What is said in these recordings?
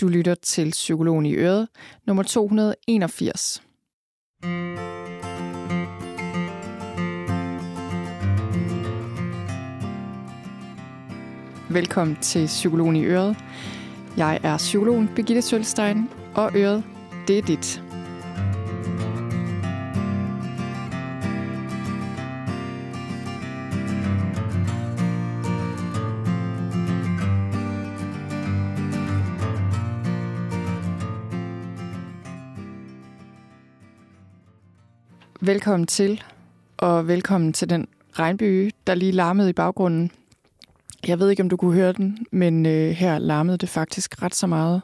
Du lytter til Psykologen i Øret, nummer 281. Velkommen til Psykologen i Øret. Jeg er psykologen Birgitte Sølstein, og Øret, det er dit. Velkommen til, og velkommen til den regnby, der lige larmede i baggrunden. Jeg ved ikke, om du kunne høre den, men øh, her larmede det faktisk ret så meget.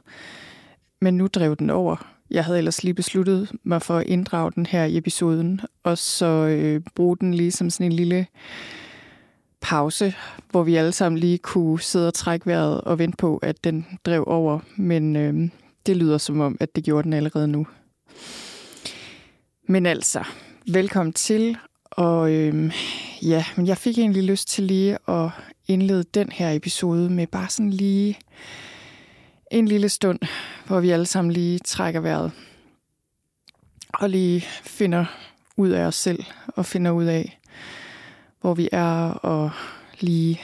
Men nu drev den over. Jeg havde ellers lige besluttet mig for at inddrage den her i episoden, og så øh, bruge den lige som sådan en lille pause, hvor vi alle sammen lige kunne sidde og trække vejret og vente på, at den drev over. Men øh, det lyder som om, at det gjorde den allerede nu. Men altså, velkommen til. Og øhm, ja, men jeg fik egentlig lyst til lige at indlede den her episode med bare sådan lige en lille stund, hvor vi alle sammen lige trækker vejret. Og lige finder ud af os selv, og finder ud af, hvor vi er, og lige,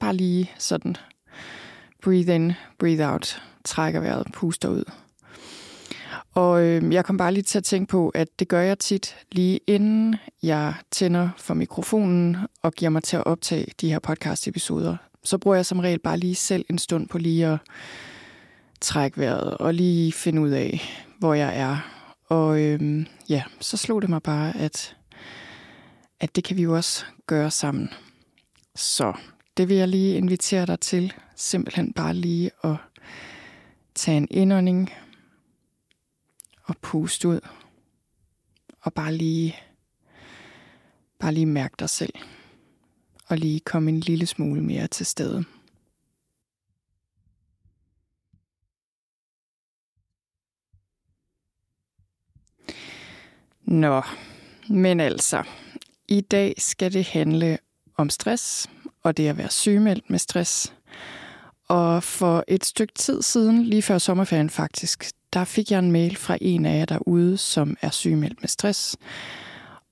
bare lige sådan, breathe in, breathe out, trækker vejret, puster ud. Og øh, jeg kom bare lige til at tænke på, at det gør jeg tit lige inden jeg tænder for mikrofonen og giver mig til at optage de her podcast-episoder. Så bruger jeg som regel bare lige selv en stund på lige at trække vejret og lige finde ud af, hvor jeg er. Og øh, ja, så slog det mig bare, at, at det kan vi jo også gøre sammen. Så det vil jeg lige invitere dig til. Simpelthen bare lige at tage en indånding og puste ud. Og bare lige, bare lige mærke dig selv. Og lige komme en lille smule mere til stede. Nå, men altså, i dag skal det handle om stress, og det at være sygemeldt med stress. Og for et stykke tid siden, lige før sommerferien faktisk, der fik jeg en mail fra en af jer derude, som er sygemeldt med stress.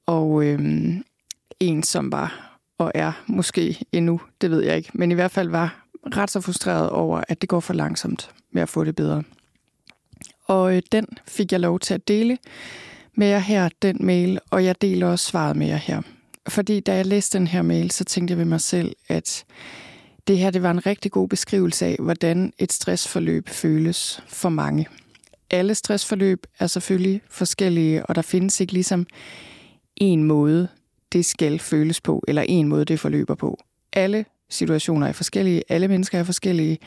Og øhm, en, som var og er måske endnu, det ved jeg ikke, men i hvert fald var ret så frustreret over, at det går for langsomt med at få det bedre. Og øh, den fik jeg lov til at dele med jer her, den mail, og jeg deler også svaret med jer her. Fordi da jeg læste den her mail, så tænkte jeg ved mig selv, at det her det var en rigtig god beskrivelse af, hvordan et stressforløb føles for mange alle stressforløb er selvfølgelig forskellige, og der findes ikke ligesom en måde, det skal føles på, eller en måde, det forløber på. Alle situationer er forskellige, alle mennesker er forskellige,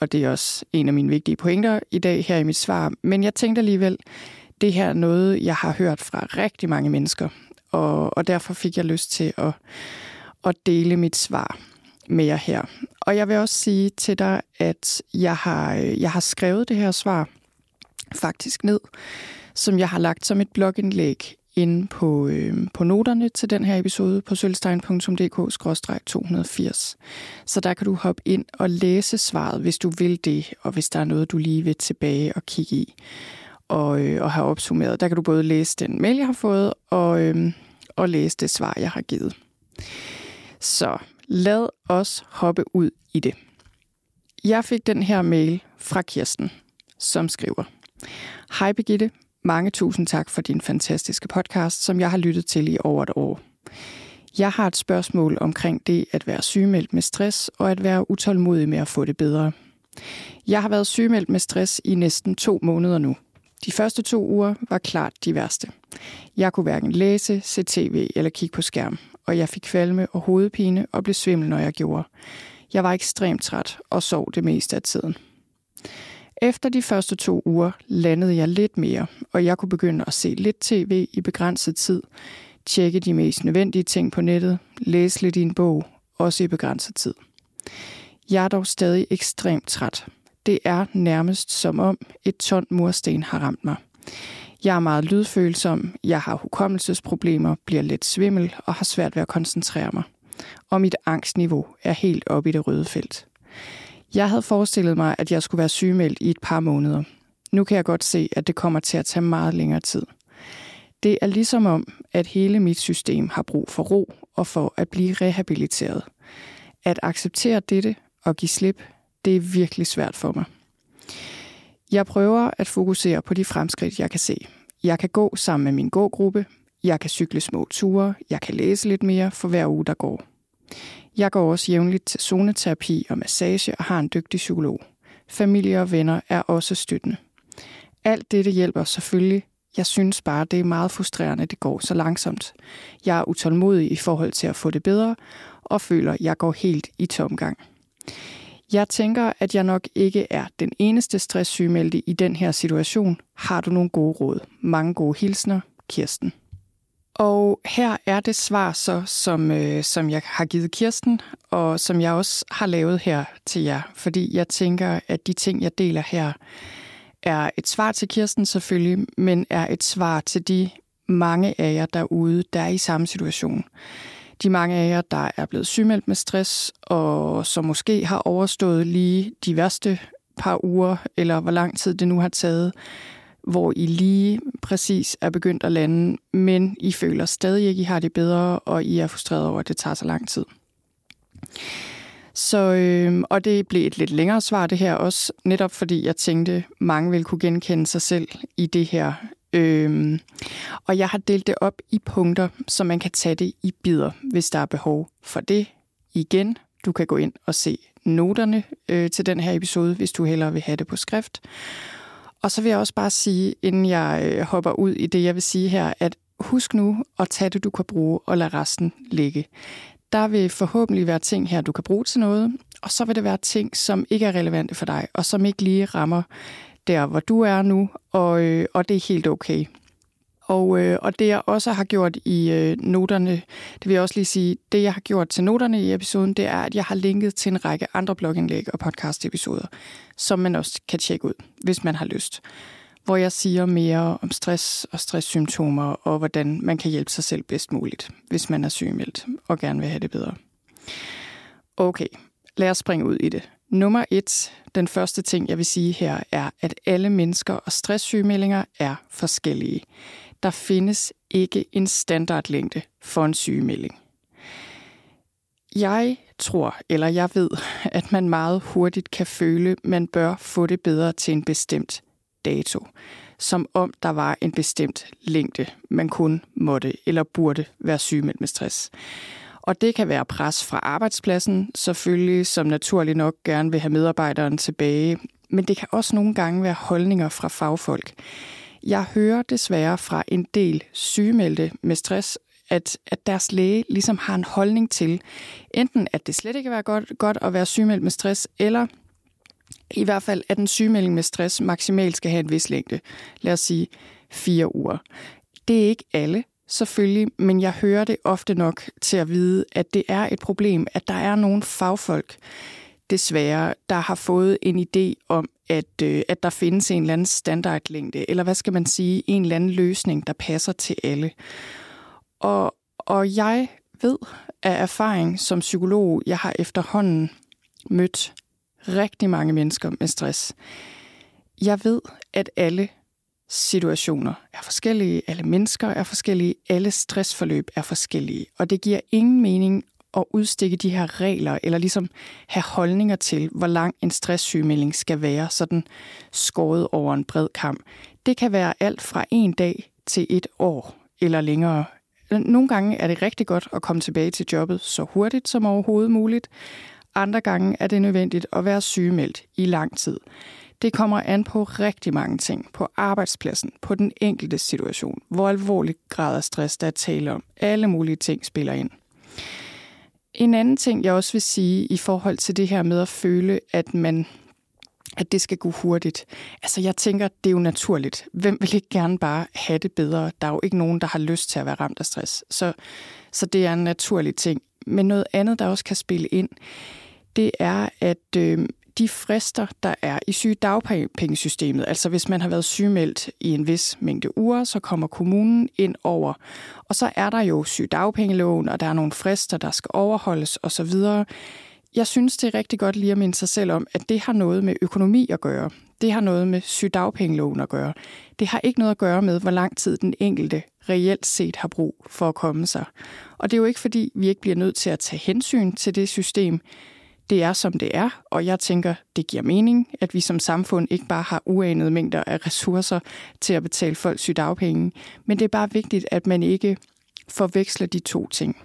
og det er også en af mine vigtige pointer i dag her i mit svar. Men jeg tænkte alligevel, det her er noget, jeg har hørt fra rigtig mange mennesker, og, og derfor fik jeg lyst til at, at dele mit svar med jer her. Og jeg vil også sige til dig, at jeg har, jeg har skrevet det her svar – faktisk ned, som jeg har lagt som et blogindlæg inde på, øh, på noterne til den her episode på sølvstein.dk-280. Så der kan du hoppe ind og læse svaret, hvis du vil det, og hvis der er noget, du lige vil tilbage og kigge i og, øh, og have opsummeret. Der kan du både læse den mail, jeg har fået, og, øh, og læse det svar, jeg har givet. Så lad os hoppe ud i det. Jeg fik den her mail fra Kirsten, som skriver – Hej Birgitte, mange tusind tak for din fantastiske podcast, som jeg har lyttet til i over et år. Jeg har et spørgsmål omkring det at være sygemeldt med stress og at være utålmodig med at få det bedre. Jeg har været sygemeldt med stress i næsten to måneder nu. De første to uger var klart de værste. Jeg kunne hverken læse, se tv eller kigge på skærm, og jeg fik kvalme og hovedpine og blev svimmel, når jeg gjorde. Jeg var ekstremt træt og sov det meste af tiden. Efter de første to uger landede jeg lidt mere, og jeg kunne begynde at se lidt tv i begrænset tid, tjekke de mest nødvendige ting på nettet, læse lidt i en bog, også i begrænset tid. Jeg er dog stadig ekstremt træt. Det er nærmest som om et ton mursten har ramt mig. Jeg er meget lydfølsom, jeg har hukommelsesproblemer, bliver let svimmel og har svært ved at koncentrere mig. Og mit angstniveau er helt oppe i det røde felt. Jeg havde forestillet mig, at jeg skulle være sygemeldt i et par måneder. Nu kan jeg godt se, at det kommer til at tage meget længere tid. Det er ligesom om, at hele mit system har brug for ro og for at blive rehabiliteret. At acceptere dette og give slip, det er virkelig svært for mig. Jeg prøver at fokusere på de fremskridt, jeg kan se. Jeg kan gå sammen med min gågruppe, jeg kan cykle små ture, jeg kan læse lidt mere for hver uge, der går. Jeg går også jævnligt til zoneterapi og massage og har en dygtig psykolog. Familie og venner er også støttende. Alt dette hjælper selvfølgelig. Jeg synes bare, det er meget frustrerende, at det går så langsomt. Jeg er utålmodig i forhold til at få det bedre, og føler, at jeg går helt i tomgang. Jeg tænker, at jeg nok ikke er den eneste stresssygemeldte i den her situation. Har du nogle gode råd? Mange gode hilsner, Kirsten. Og her er det svar så, som, øh, som jeg har givet Kirsten, og som jeg også har lavet her til jer. Fordi jeg tænker, at de ting, jeg deler her, er et svar til Kirsten selvfølgelig, men er et svar til de mange af jer derude, der er i samme situation. De mange af jer, der er blevet sygemeldt med stress, og som måske har overstået lige de værste par uger, eller hvor lang tid det nu har taget, hvor I lige præcis er begyndt at lande, men I føler stadig ikke, I har det bedre, og I er frustreret over, at det tager så lang tid. Så, øh, og det blev et lidt længere svar det her også, netop fordi jeg tænkte, mange vil kunne genkende sig selv i det her. Øh, og jeg har delt det op i punkter, så man kan tage det i bidder, hvis der er behov for det. Igen, du kan gå ind og se noterne øh, til den her episode, hvis du hellere vil have det på skrift. Og så vil jeg også bare sige, inden jeg øh, hopper ud i det, jeg vil sige her, at husk nu at tage det, du kan bruge, og lad resten ligge. Der vil forhåbentlig være ting her, du kan bruge til noget, og så vil det være ting, som ikke er relevante for dig, og som ikke lige rammer der, hvor du er nu, og, øh, og det er helt okay. Og, øh, og det jeg også har gjort i øh, noterne, det vil jeg også lige sige, det jeg har gjort til noterne i episoden, det er, at jeg har linket til en række andre blogindlæg og podcast-episoder, som man også kan tjekke ud, hvis man har lyst. Hvor jeg siger mere om stress og stresssymptomer, og hvordan man kan hjælpe sig selv bedst muligt, hvis man er sygemeldt og gerne vil have det bedre. Okay, lad os springe ud i det. Nummer et, den første ting, jeg vil sige her, er, at alle mennesker og stresssygemeldinger er forskellige der findes ikke en standardlængde for en sygemelding. Jeg tror, eller jeg ved, at man meget hurtigt kan føle, man bør få det bedre til en bestemt dato. Som om der var en bestemt længde, man kun måtte eller burde være sygemeldt med stress. Og det kan være pres fra arbejdspladsen, selvfølgelig, som naturligt nok gerne vil have medarbejderen tilbage. Men det kan også nogle gange være holdninger fra fagfolk. Jeg hører desværre fra en del sygemeldte med stress, at, at deres læge ligesom har en holdning til, enten at det slet ikke er godt, godt at være sygemeldt med stress, eller i hvert fald, at en sygemelding med stress maksimalt skal have en vis længde. Lad os sige fire uger. Det er ikke alle, selvfølgelig, men jeg hører det ofte nok til at vide, at det er et problem, at der er nogle fagfolk, desværre, der har fået en idé om, at, øh, at der findes en eller anden standardlængde, eller hvad skal man sige, en eller anden løsning, der passer til alle. Og, og jeg ved af erfaring som psykolog, jeg har efterhånden mødt rigtig mange mennesker med stress. Jeg ved, at alle situationer er forskellige, alle mennesker er forskellige, alle stressforløb er forskellige, og det giver ingen mening at udstikke de her regler, eller ligesom have holdninger til, hvor lang en stresssygemelding skal være, sådan skåret over en bred kamp. Det kan være alt fra en dag til et år eller længere. Nogle gange er det rigtig godt at komme tilbage til jobbet så hurtigt som overhovedet muligt. Andre gange er det nødvendigt at være sygemeldt i lang tid. Det kommer an på rigtig mange ting. På arbejdspladsen, på den enkelte situation, hvor alvorlig grad af stress der er tale om. Alle mulige ting spiller ind. En anden ting, jeg også vil sige i forhold til det her med at føle, at man at det skal gå hurtigt. Altså jeg tænker, det er jo naturligt. Hvem vil ikke gerne bare have det bedre? Der er jo ikke nogen, der har lyst til at være ramt af stress. Så, så det er en naturlig ting. Men noget andet, der også kan spille ind, det er, at øh, de frister, der er i sygedagpengesystemet, altså hvis man har været sygemeldt i en vis mængde uger, så kommer kommunen ind over. Og så er der jo sygedagpengeloven, og der er nogle frister, der skal overholdes osv. jeg synes, det er rigtig godt lige at minde sig selv om, at det har noget med økonomi at gøre. Det har noget med sygedagpengeloven at gøre. Det har ikke noget at gøre med, hvor lang tid den enkelte reelt set har brug for at komme sig. Og det er jo ikke fordi, vi ikke bliver nødt til at tage hensyn til det system. Det er, som det er, og jeg tænker, det giver mening, at vi som samfund ikke bare har uanede mængder af ressourcer til at betale folk sygdagpenge. Men det er bare vigtigt, at man ikke forveksler de to ting.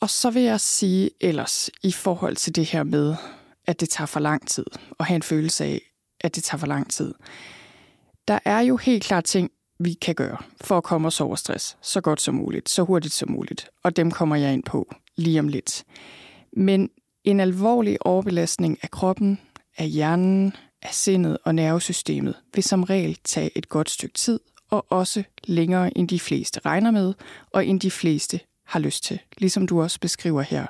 Og så vil jeg sige ellers i forhold til det her med, at det tager for lang tid, og have en følelse af, at det tager for lang tid. Der er jo helt klart ting, vi kan gøre for at komme os over stress så godt som muligt, så hurtigt som muligt, og dem kommer jeg ind på lige om lidt. Men en alvorlig overbelastning af kroppen, af hjernen, af sindet og nervesystemet vil som regel tage et godt stykke tid, og også længere end de fleste regner med, og end de fleste har lyst til, ligesom du også beskriver her.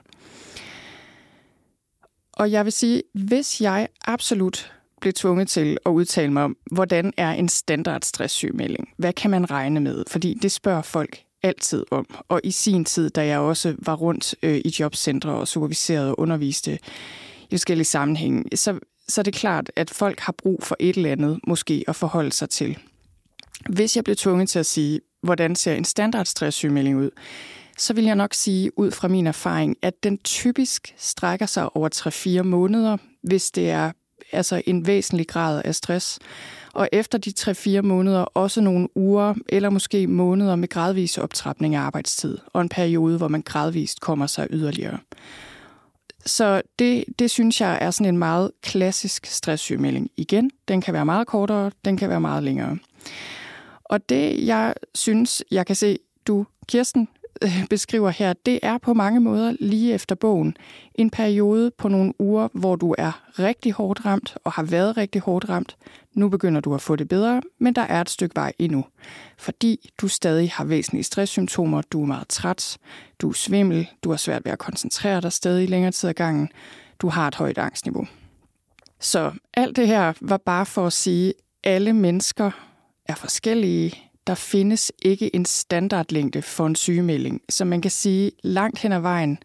Og jeg vil sige, hvis jeg absolut blev tvunget til at udtale mig om, hvordan er en standard stresssygemelding? Hvad kan man regne med? Fordi det spørger folk altid om. Og i sin tid, da jeg også var rundt øh, i jobcentre og superviserede og underviste i forskellige sammenhænge, så, så er det klart, at folk har brug for et eller andet måske at forholde sig til. Hvis jeg blev tvunget til at sige, hvordan ser en standard stresssygemelding ud, så vil jeg nok sige ud fra min erfaring, at den typisk strækker sig over 3-4 måneder, hvis det er altså en væsentlig grad af stress. Og efter de 3-4 måneder også nogle uger eller måske måneder med gradvis optrapning af arbejdstid og en periode, hvor man gradvist kommer sig yderligere. Så det, det synes jeg er sådan en meget klassisk stresssygemelding. Igen, den kan være meget kortere, den kan være meget længere. Og det, jeg synes, jeg kan se, du, Kirsten, Øh, beskriver her, det er på mange måder lige efter bogen. En periode på nogle uger, hvor du er rigtig hårdt ramt og har været rigtig hårdt ramt. Nu begynder du at få det bedre, men der er et stykke vej endnu. Fordi du stadig har væsentlige stresssymptomer, du er meget træt, du er svimmel, du har svært ved at koncentrere dig stadig længere tid ad gangen, du har et højt angstniveau. Så alt det her var bare for at sige, at alle mennesker er forskellige, der findes ikke en standardlængde for en sygemelding. Så man kan sige, langt hen ad vejen,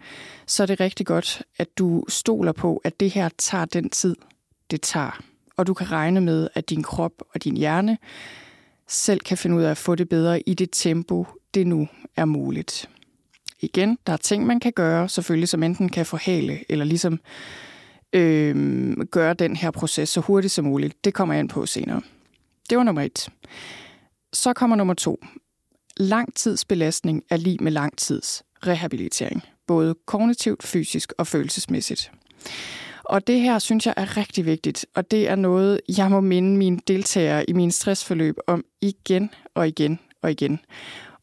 så er det rigtig godt, at du stoler på, at det her tager den tid, det tager. Og du kan regne med, at din krop og din hjerne selv kan finde ud af at få det bedre i det tempo, det nu er muligt. Igen, der er ting, man kan gøre, selvfølgelig, som enten kan forhale, eller ligesom øh, gøre den her proces så hurtigt som muligt. Det kommer jeg ind på senere. Det var nummer et. Så kommer nummer to. Langtidsbelastning er lige med langtidsrehabilitering, både kognitivt, fysisk og følelsesmæssigt. Og det her synes jeg er rigtig vigtigt, og det er noget, jeg må minde mine deltagere i min stressforløb om igen og igen og igen.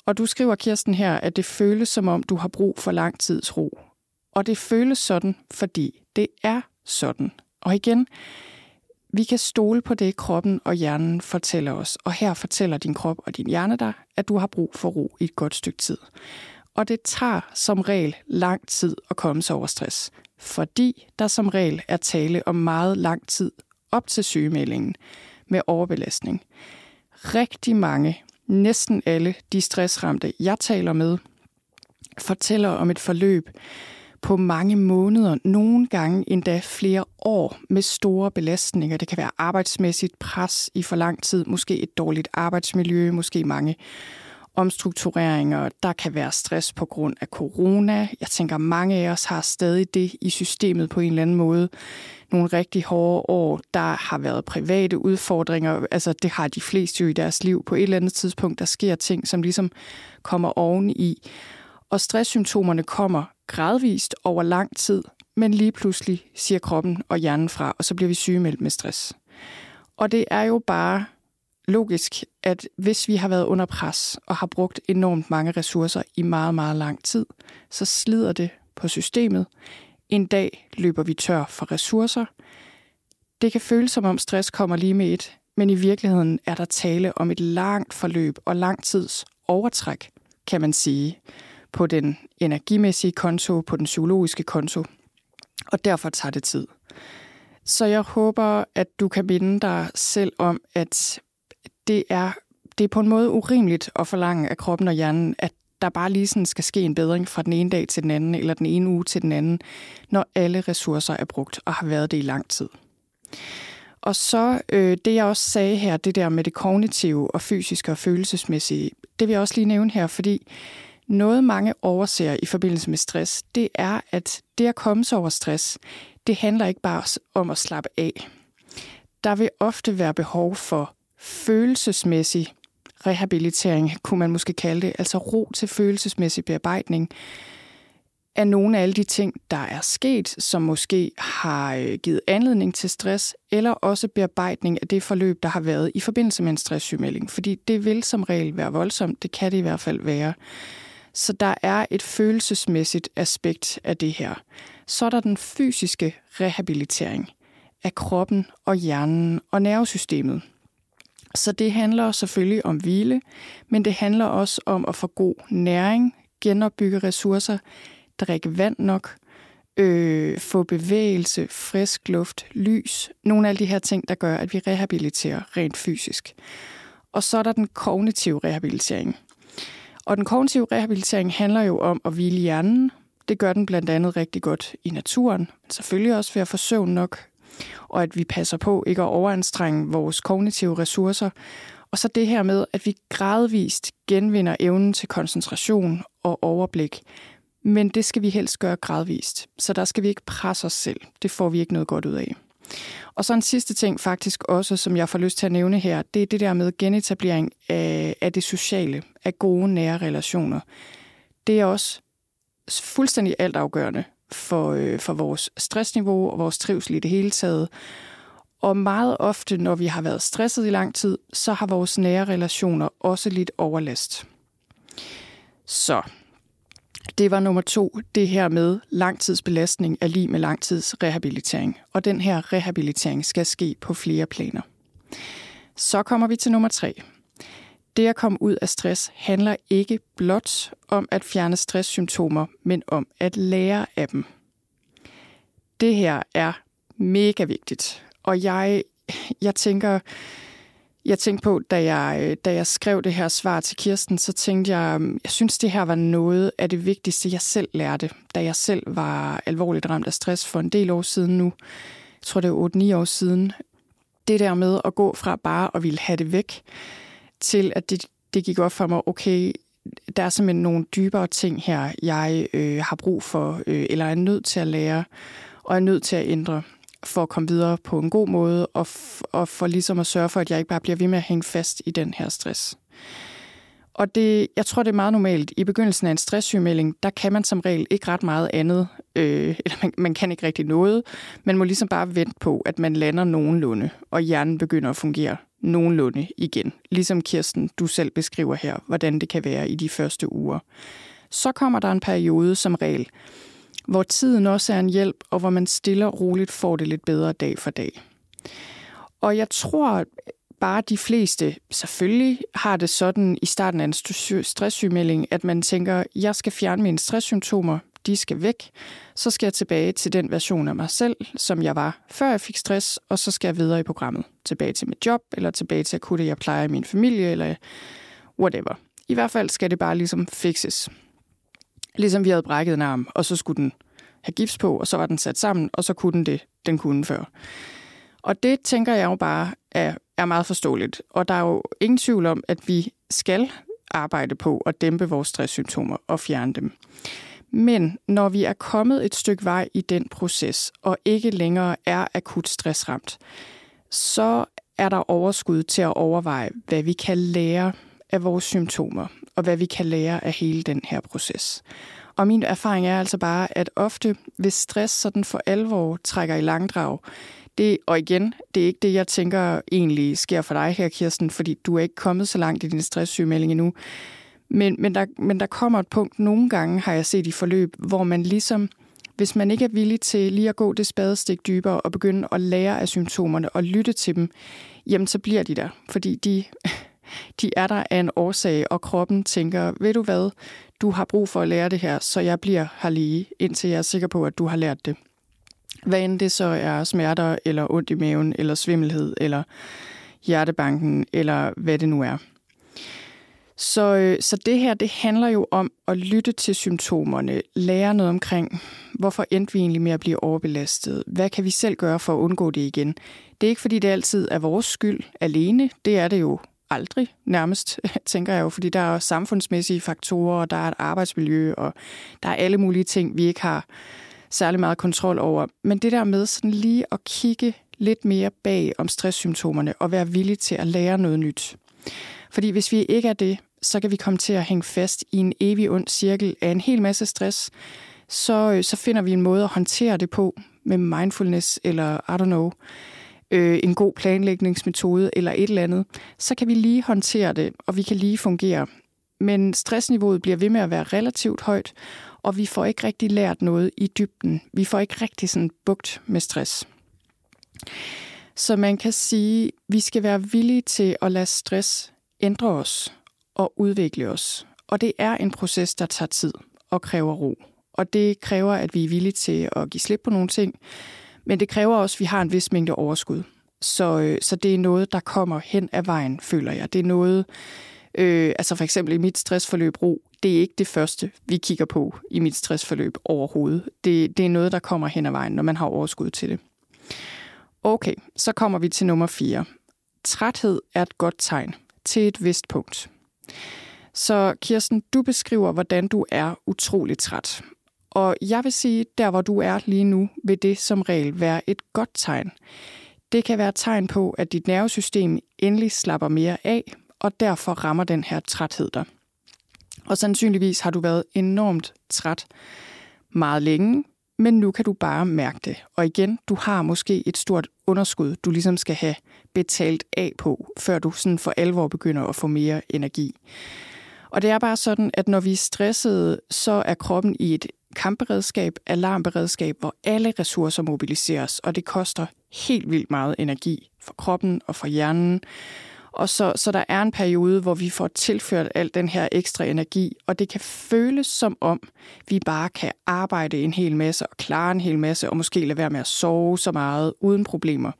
Og du skriver, Kirsten, her, at det føles som om, du har brug for lang tids ro. Og det føles sådan, fordi det er sådan. Og igen, vi kan stole på det, kroppen og hjernen fortæller os, og her fortæller din krop og din hjerne dig, at du har brug for ro i et godt stykke tid. Og det tager som regel lang tid at komme sig over stress, fordi der som regel er tale om meget lang tid op til sygemeldingen med overbelastning. Rigtig mange, næsten alle de stressramte, jeg taler med, fortæller om et forløb, på mange måneder, nogle gange endda flere år med store belastninger. Det kan være arbejdsmæssigt pres i for lang tid, måske et dårligt arbejdsmiljø, måske mange omstruktureringer. Der kan være stress på grund af corona. Jeg tænker, mange af os har stadig det i systemet på en eller anden måde. Nogle rigtig hårde år. Der har været private udfordringer. Altså, det har de fleste jo i deres liv. På et eller andet tidspunkt, der sker ting, som ligesom kommer oveni. Og stresssymptomerne kommer gradvist over lang tid, men lige pludselig siger kroppen og hjernen fra, og så bliver vi sygemeldt med stress. Og det er jo bare logisk, at hvis vi har været under pres og har brugt enormt mange ressourcer i meget, meget lang tid, så slider det på systemet. En dag løber vi tør for ressourcer. Det kan føles som om stress kommer lige med et, men i virkeligheden er der tale om et langt forløb og lang tids overtræk, kan man sige på den energimæssige konto, på den psykologiske konto, og derfor tager det tid. Så jeg håber, at du kan minde dig selv om, at det er, det er på en måde urimeligt at forlange af kroppen og hjernen, at der bare lige sådan skal ske en bedring fra den ene dag til den anden, eller den ene uge til den anden, når alle ressourcer er brugt og har været det i lang tid. Og så øh, det, jeg også sagde her, det der med det kognitive og fysiske og følelsesmæssige, det vil jeg også lige nævne her, fordi noget mange overser i forbindelse med stress, det er, at det at komme sig over stress, det handler ikke bare om at slappe af. Der vil ofte være behov for følelsesmæssig rehabilitering, kunne man måske kalde det, altså ro til følelsesmæssig bearbejdning af nogle af alle de ting, der er sket, som måske har øh, givet anledning til stress, eller også bearbejdning af det forløb, der har været i forbindelse med en stresssygemelding. Fordi det vil som regel være voldsomt, det kan det i hvert fald være. Så der er et følelsesmæssigt aspekt af det her. Så er der den fysiske rehabilitering af kroppen og hjernen og nervesystemet. Så det handler selvfølgelig om hvile, men det handler også om at få god næring, genopbygge ressourcer, drikke vand nok, øh, få bevægelse, frisk luft, lys. Nogle af de her ting, der gør, at vi rehabiliterer rent fysisk. Og så er der den kognitive rehabilitering. Og den kognitive rehabilitering handler jo om at hvile hjernen. Det gør den blandt andet rigtig godt i naturen, men selvfølgelig også ved at få søvn nok, og at vi passer på ikke at overanstrenge vores kognitive ressourcer. Og så det her med, at vi gradvist genvinder evnen til koncentration og overblik. Men det skal vi helst gøre gradvist, så der skal vi ikke presse os selv. Det får vi ikke noget godt ud af. Og så en sidste ting faktisk også, som jeg får lyst til at nævne her, det er det der med genetablering af, af det sociale, af gode nære relationer. Det er også fuldstændig altafgørende for, øh, for vores stressniveau og vores trivsel i det hele taget. Og meget ofte, når vi har været stresset i lang tid, så har vores nære relationer også lidt overlast. Så det var nummer to, det her med langtidsbelastning er lige med langtidsrehabilitering. Og den her rehabilitering skal ske på flere planer. Så kommer vi til nummer tre. Det at komme ud af stress handler ikke blot om at fjerne stresssymptomer, men om at lære af dem. Det her er mega vigtigt. Og jeg, jeg tænker, jeg tænkte på, da jeg, øh, da jeg skrev det her svar til Kirsten, så tænkte jeg, øhm, jeg synes, det her var noget af det vigtigste, jeg selv lærte, da jeg selv var alvorligt ramt af stress for en del år siden nu. Jeg tror, det er 8-9 år siden. Det der med at gå fra bare at ville have det væk, til at det, det gik op for mig, okay, der er simpelthen nogle dybere ting her, jeg øh, har brug for, øh, eller er nødt til at lære, og er nødt til at ændre for at komme videre på en god måde, og, og for ligesom at sørge for, at jeg ikke bare bliver ved med at hænge fast i den her stress. Og det, jeg tror, det er meget normalt. I begyndelsen af en stresssygemelding, der kan man som regel ikke ret meget andet, øh, eller man, man kan ikke rigtig noget. Man må ligesom bare vente på, at man lander nogenlunde, og hjernen begynder at fungere nogenlunde igen. Ligesom Kirsten, du selv beskriver her, hvordan det kan være i de første uger. Så kommer der en periode som regel, hvor tiden også er en hjælp, og hvor man stille og roligt får det lidt bedre dag for dag. Og jeg tror bare de fleste selvfølgelig har det sådan i starten af en stresssygemelding, at man tænker, jeg skal fjerne mine stresssymptomer, de skal væk. Så skal jeg tilbage til den version af mig selv, som jeg var, før jeg fik stress, og så skal jeg videre i programmet. Tilbage til mit job, eller tilbage til at kunne det, jeg plejer i min familie, eller whatever. I hvert fald skal det bare ligesom fixes. Ligesom vi havde brækket en arm, og så skulle den have gips på, og så var den sat sammen, og så kunne den det, den kunne før. Og det tænker jeg jo bare er, er meget forståeligt. Og der er jo ingen tvivl om, at vi skal arbejde på at dæmpe vores stresssymptomer og fjerne dem. Men når vi er kommet et stykke vej i den proces, og ikke længere er akut stressramt, så er der overskud til at overveje, hvad vi kan lære af vores symptomer, og hvad vi kan lære af hele den her proces. Og min erfaring er altså bare, at ofte, hvis stress sådan for alvor trækker i langdrag, det, og igen, det er ikke det, jeg tænker egentlig sker for dig her, Kirsten, fordi du er ikke kommet så langt i din stresssygemelding endnu. Men, men, der, men der kommer et punkt, nogle gange har jeg set i forløb, hvor man ligesom, hvis man ikke er villig til lige at gå det spadestik dybere og begynde at lære af symptomerne og lytte til dem, jamen så bliver de der, fordi de, de er der af en årsag, og kroppen tænker, ved du hvad, du har brug for at lære det her, så jeg bliver her lige, indtil jeg er sikker på, at du har lært det. Hvad end det så er smerter, eller ondt i maven, eller svimmelhed, eller hjertebanken, eller hvad det nu er. Så, øh, så det her, det handler jo om at lytte til symptomerne, lære noget omkring, hvorfor endte vi egentlig med at blive overbelastet? Hvad kan vi selv gøre for at undgå det igen? Det er ikke, fordi det altid er vores skyld alene. Det er det jo aldrig nærmest, tænker jeg jo, fordi der er samfundsmæssige faktorer, og der er et arbejdsmiljø, og der er alle mulige ting, vi ikke har særlig meget kontrol over. Men det der med sådan lige at kigge lidt mere bag om stresssymptomerne og være villig til at lære noget nyt. Fordi hvis vi ikke er det, så kan vi komme til at hænge fast i en evig ond cirkel af en hel masse stress, så, øh, så finder vi en måde at håndtere det på med mindfulness eller, I don't know, øh, en god planlægningsmetode eller et eller andet, så kan vi lige håndtere det, og vi kan lige fungere. Men stressniveauet bliver ved med at være relativt højt, og vi får ikke rigtig lært noget i dybden. Vi får ikke rigtig sådan bugt med stress. Så man kan sige, at vi skal være villige til at lade stress ændre os og udvikle os. Og det er en proces, der tager tid og kræver ro. Og det kræver, at vi er villige til at give slip på nogle ting, men det kræver også, at vi har en vis mængde overskud. Så, øh, så det er noget, der kommer hen ad vejen, føler jeg. Det er noget, øh, altså for eksempel i mit stressforløb ro, det er ikke det første, vi kigger på i mit stressforløb overhovedet. Det, det er noget, der kommer hen ad vejen, når man har overskud til det. Okay, så kommer vi til nummer 4. Træthed er et godt tegn til et vist punkt. Så Kirsten, du beskriver, hvordan du er utrolig træt. Og jeg vil sige, der hvor du er lige nu, vil det som regel være et godt tegn. Det kan være et tegn på, at dit nervesystem endelig slapper mere af, og derfor rammer den her træthed dig. Og sandsynligvis har du været enormt træt meget længe, men nu kan du bare mærke det. Og igen, du har måske et stort underskud, du ligesom skal have betalt af på, før du sådan for alvor begynder at få mere energi. Og det er bare sådan, at når vi er stressede, så er kroppen i et kampberedskab, alarmberedskab, hvor alle ressourcer mobiliseres, og det koster helt vildt meget energi for kroppen og for hjernen. Og så, så der er en periode, hvor vi får tilført al den her ekstra energi, og det kan føles som om, vi bare kan arbejde en hel masse og klare en hel masse, og måske lade være med at sove så meget uden problemer.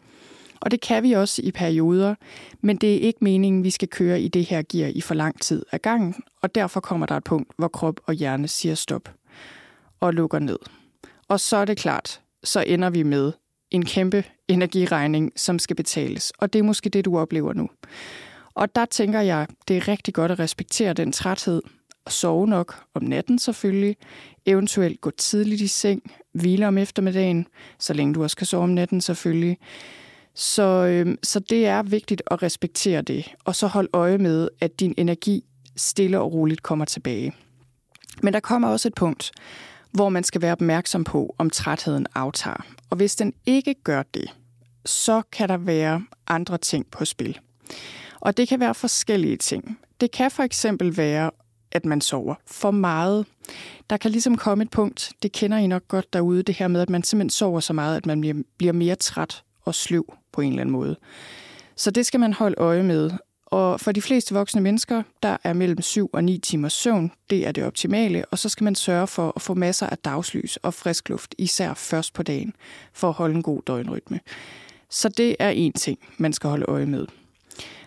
Og det kan vi også i perioder, men det er ikke meningen, vi skal køre i det her gear i for lang tid ad gangen, og derfor kommer der et punkt, hvor krop og hjerne siger stop og lukker ned. Og så er det klart, så ender vi med en kæmpe energiregning, som skal betales. Og det er måske det, du oplever nu. Og der tænker jeg, det er rigtig godt at respektere den træthed, og sove nok om natten selvfølgelig, eventuelt gå tidligt i seng, hvile om eftermiddagen, så længe du også kan sove om natten selvfølgelig. Så, øhm, så det er vigtigt at respektere det, og så hold øje med, at din energi stille og roligt kommer tilbage. Men der kommer også et punkt, hvor man skal være opmærksom på, om trætheden aftager. Og hvis den ikke gør det, så kan der være andre ting på spil. Og det kan være forskellige ting. Det kan for eksempel være, at man sover for meget. Der kan ligesom komme et punkt, det kender I nok godt derude, det her med, at man simpelthen sover så meget, at man bliver mere træt og sløv på en eller anden måde. Så det skal man holde øje med. Og for de fleste voksne mennesker, der er mellem 7 og 9 timers søvn, det er det optimale, og så skal man sørge for at få masser af dagslys og frisk luft, især først på dagen, for at holde en god døgnrytme. Så det er en ting, man skal holde øje med.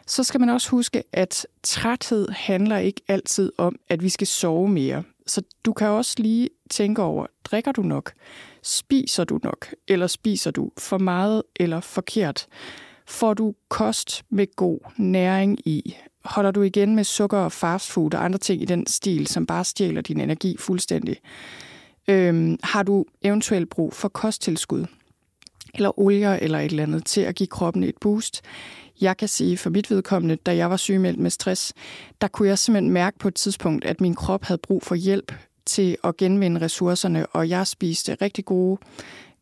Så skal man også huske, at træthed handler ikke altid om, at vi skal sove mere. Så du kan også lige tænke over, drikker du nok? Spiser du nok? Eller spiser du for meget eller forkert? Får du kost med god næring i? Holder du igen med sukker og fastfood og andre ting i den stil, som bare stjæler din energi fuldstændig? Øhm, har du eventuelt brug for kosttilskud? Eller olier eller et eller andet til at give kroppen et boost? Jeg kan sige for mit vedkommende, da jeg var sygemeldt med stress, der kunne jeg simpelthen mærke på et tidspunkt, at min krop havde brug for hjælp til at genvinde ressourcerne, og jeg spiste rigtig gode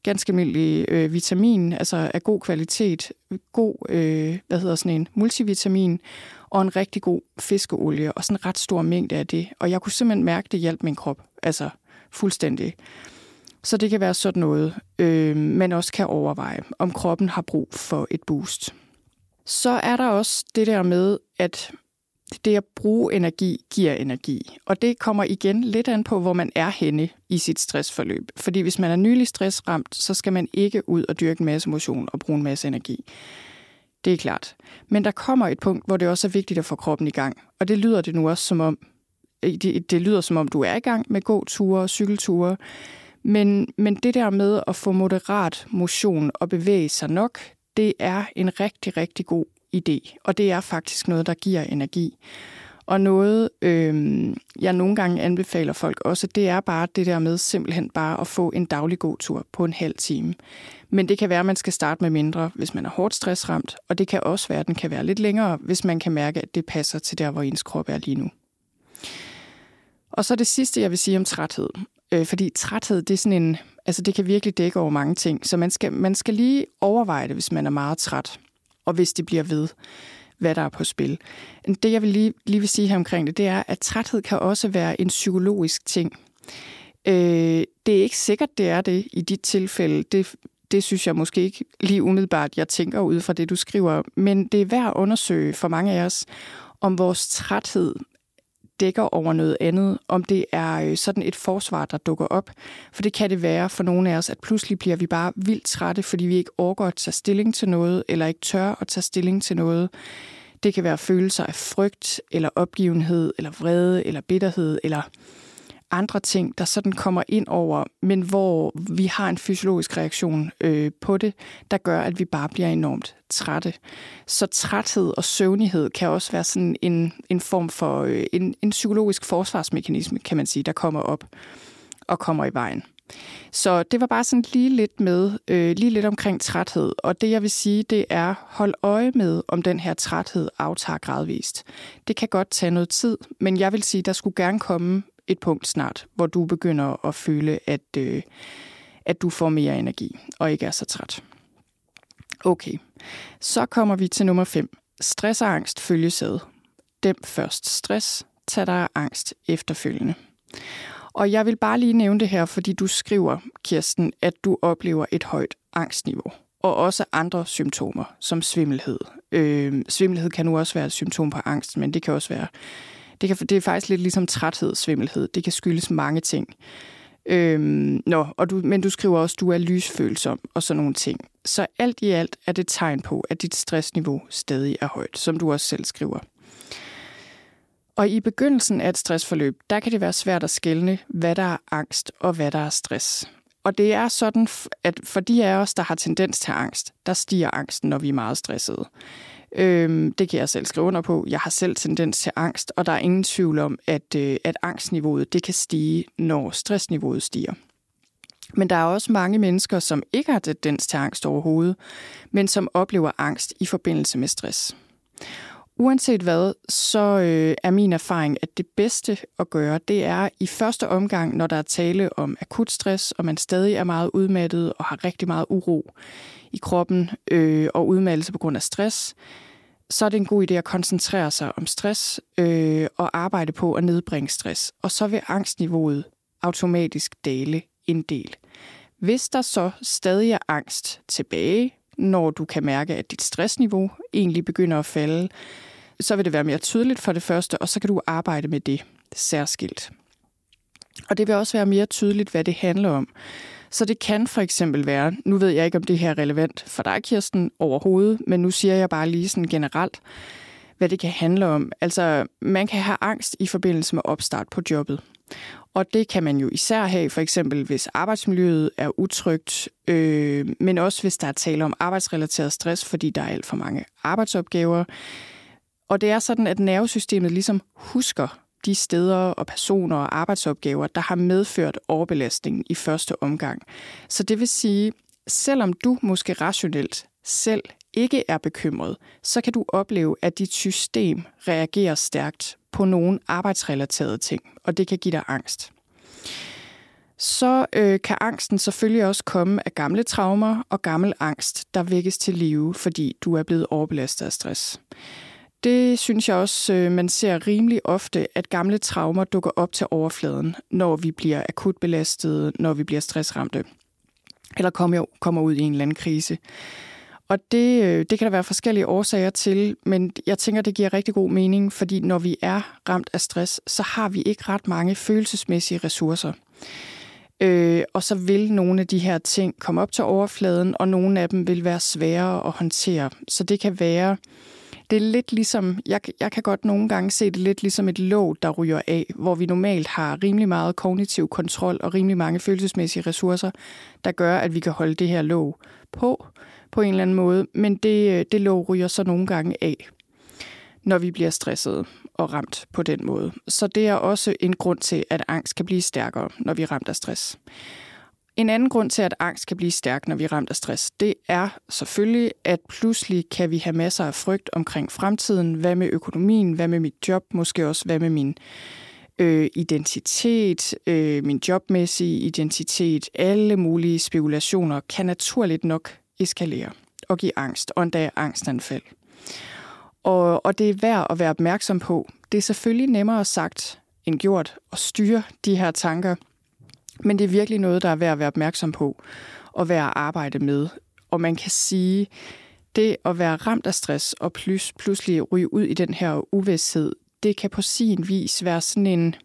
ganske almindelig øh, vitamin, altså af god kvalitet, god, øh, hvad hedder sådan en, multivitamin, og en rigtig god fiskeolie, og sådan en ret stor mængde af det. Og jeg kunne simpelthen mærke, det hjalp min krop, altså fuldstændig. Så det kan være sådan noget, øh, man også kan overveje, om kroppen har brug for et boost. Så er der også det der med, at det at bruge energi giver energi. Og det kommer igen lidt an på, hvor man er henne i sit stressforløb. Fordi hvis man er nylig stressramt, så skal man ikke ud og dyrke en masse motion og bruge en masse energi. Det er klart. Men der kommer et punkt, hvor det også er vigtigt at få kroppen i gang. Og det lyder det nu også som om, det, det lyder som om, du er i gang med gåture og cykelture. Men, men det der med at få moderat motion og bevæge sig nok, det er en rigtig, rigtig god idé. Og det er faktisk noget, der giver energi. Og noget, øh, jeg nogle gange anbefaler folk også, det er bare det der med simpelthen bare at få en daglig god tur på en halv time. Men det kan være, at man skal starte med mindre, hvis man er hårdt stressramt, og det kan også være, at den kan være lidt længere, hvis man kan mærke, at det passer til der, hvor ens krop er lige nu. Og så det sidste, jeg vil sige om træthed. Øh, fordi træthed, det er sådan en, altså det kan virkelig dække over mange ting, så man skal, man skal lige overveje det, hvis man er meget træt, og hvis det bliver ved hvad der er på spil. Det, jeg vil lige, lige vil sige her omkring det, det er, at træthed kan også være en psykologisk ting. Øh, det er ikke sikkert, det er det i dit tilfælde. Det, det synes jeg måske ikke lige umiddelbart, jeg tænker ud fra det, du skriver. Men det er værd at undersøge for mange af os, om vores træthed dækker over noget andet, om det er øh, sådan et forsvar, der dukker op. For det kan det være for nogle af os, at pludselig bliver vi bare vildt trætte, fordi vi ikke overgår at tage stilling til noget, eller ikke tør at tage stilling til noget. Det kan være følelser af frygt, eller opgivenhed, eller vrede, eller bitterhed, eller andre ting, der sådan kommer ind over, men hvor vi har en fysiologisk reaktion øh, på det, der gør, at vi bare bliver enormt trætte. Så træthed og søvnighed kan også være sådan en, en form for øh, en, en psykologisk forsvarsmekanisme, kan man sige, der kommer op og kommer i vejen. Så det var bare sådan lige lidt med, øh, lige lidt omkring træthed. Og det jeg vil sige, det er, hold øje med, om den her træthed aftager gradvist. Det kan godt tage noget tid, men jeg vil sige, der skulle gerne komme et punkt snart, hvor du begynder at føle, at, øh, at du får mere energi og ikke er så træt. Okay, så kommer vi til nummer 5. Stress og angst følges ad. Dem først stress, tag dig angst efterfølgende. Og jeg vil bare lige nævne det her, fordi du skriver, Kirsten, at du oplever et højt angstniveau. Og også andre symptomer, som svimmelhed. Øh, svimmelhed kan nu også være et symptom på angst, men det kan også være det, kan, det er faktisk lidt ligesom træthed, svimmelhed. Det kan skyldes mange ting. Øhm, nå, og du, men du skriver også, at du er lysfølsom og sådan nogle ting. Så alt i alt er det tegn på, at dit stressniveau stadig er højt, som du også selv skriver. Og i begyndelsen af et stressforløb, der kan det være svært at skelne, hvad der er angst og hvad der er stress. Og det er sådan, at for de af os, der har tendens til angst, der stiger angsten, når vi er meget stressede. Øhm, det kan jeg selv skrive under på. Jeg har selv tendens til angst, og der er ingen tvivl om, at, øh, at angstniveauet det kan stige, når stressniveauet stiger. Men der er også mange mennesker, som ikke har tendens til angst overhovedet, men som oplever angst i forbindelse med stress. Uanset hvad, så øh, er min erfaring, at det bedste at gøre, det er i første omgang, når der er tale om akut stress, og man stadig er meget udmattet og har rigtig meget uro i kroppen øh, og udmattelse på grund af stress, så er det en god idé at koncentrere sig om stress øh, og arbejde på at nedbringe stress. Og så vil angstniveauet automatisk dale en del. Hvis der så stadig er angst tilbage, når du kan mærke, at dit stressniveau egentlig begynder at falde, så vil det være mere tydeligt for det første, og så kan du arbejde med det særskilt. Og det vil også være mere tydeligt, hvad det handler om. Så det kan for eksempel være, nu ved jeg ikke, om det her er relevant for dig, Kirsten, overhovedet, men nu siger jeg bare lige sådan generelt, hvad det kan handle om. Altså, man kan have angst i forbindelse med opstart på jobbet. Og det kan man jo især have, for eksempel hvis arbejdsmiljøet er utrygt, øh, men også hvis der er tale om arbejdsrelateret stress, fordi der er alt for mange arbejdsopgaver. Og det er sådan, at nervesystemet ligesom husker de steder og personer og arbejdsopgaver, der har medført overbelastning i første omgang. Så det vil sige, selvom du måske rationelt selv ikke er bekymret, så kan du opleve, at dit system reagerer stærkt på nogle arbejdsrelaterede ting, og det kan give dig angst. Så øh, kan angsten selvfølgelig også komme af gamle traumer og gammel angst, der vækkes til live, fordi du er blevet overbelastet af stress. Det synes jeg også, øh, man ser rimelig ofte, at gamle traumer dukker op til overfladen, når vi bliver akut belastet, når vi bliver stressramte, eller kommer, kommer ud i en eller anden krise. Og det, øh, det kan der være forskellige årsager til, men jeg tænker, det giver rigtig god mening, fordi når vi er ramt af stress, så har vi ikke ret mange følelsesmæssige ressourcer. Øh, og så vil nogle af de her ting komme op til overfladen, og nogle af dem vil være sværere at håndtere. Så det kan være, det er lidt ligesom, jeg, jeg kan godt nogle gange se det lidt ligesom et låg, der ryger af, hvor vi normalt har rimelig meget kognitiv kontrol og rimelig mange følelsesmæssige ressourcer, der gør, at vi kan holde det her låg på, på en eller anden måde. Men det, øh, det låg ryger så nogle gange af, når vi bliver stresset og ramt på den måde. Så det er også en grund til, at angst kan blive stærkere, når vi er ramt af stress. En anden grund til, at angst kan blive stærk, når vi er ramt af stress, det er selvfølgelig, at pludselig kan vi have masser af frygt omkring fremtiden. Hvad med økonomien? Hvad med mit job? Måske også hvad med min øh, identitet, øh, min jobmæssige identitet? Alle mulige spekulationer kan naturligt nok eskalere og give angst, og endda angstanfald. Og, og det er værd at være opmærksom på. Det er selvfølgelig nemmere sagt end gjort at styre de her tanker, men det er virkelig noget, der er værd at være opmærksom på og værd at arbejde med. Og man kan sige, det at være ramt af stress og plus, pludselig ryge ud i den her uvidshed, det kan på sin vis være sådan en,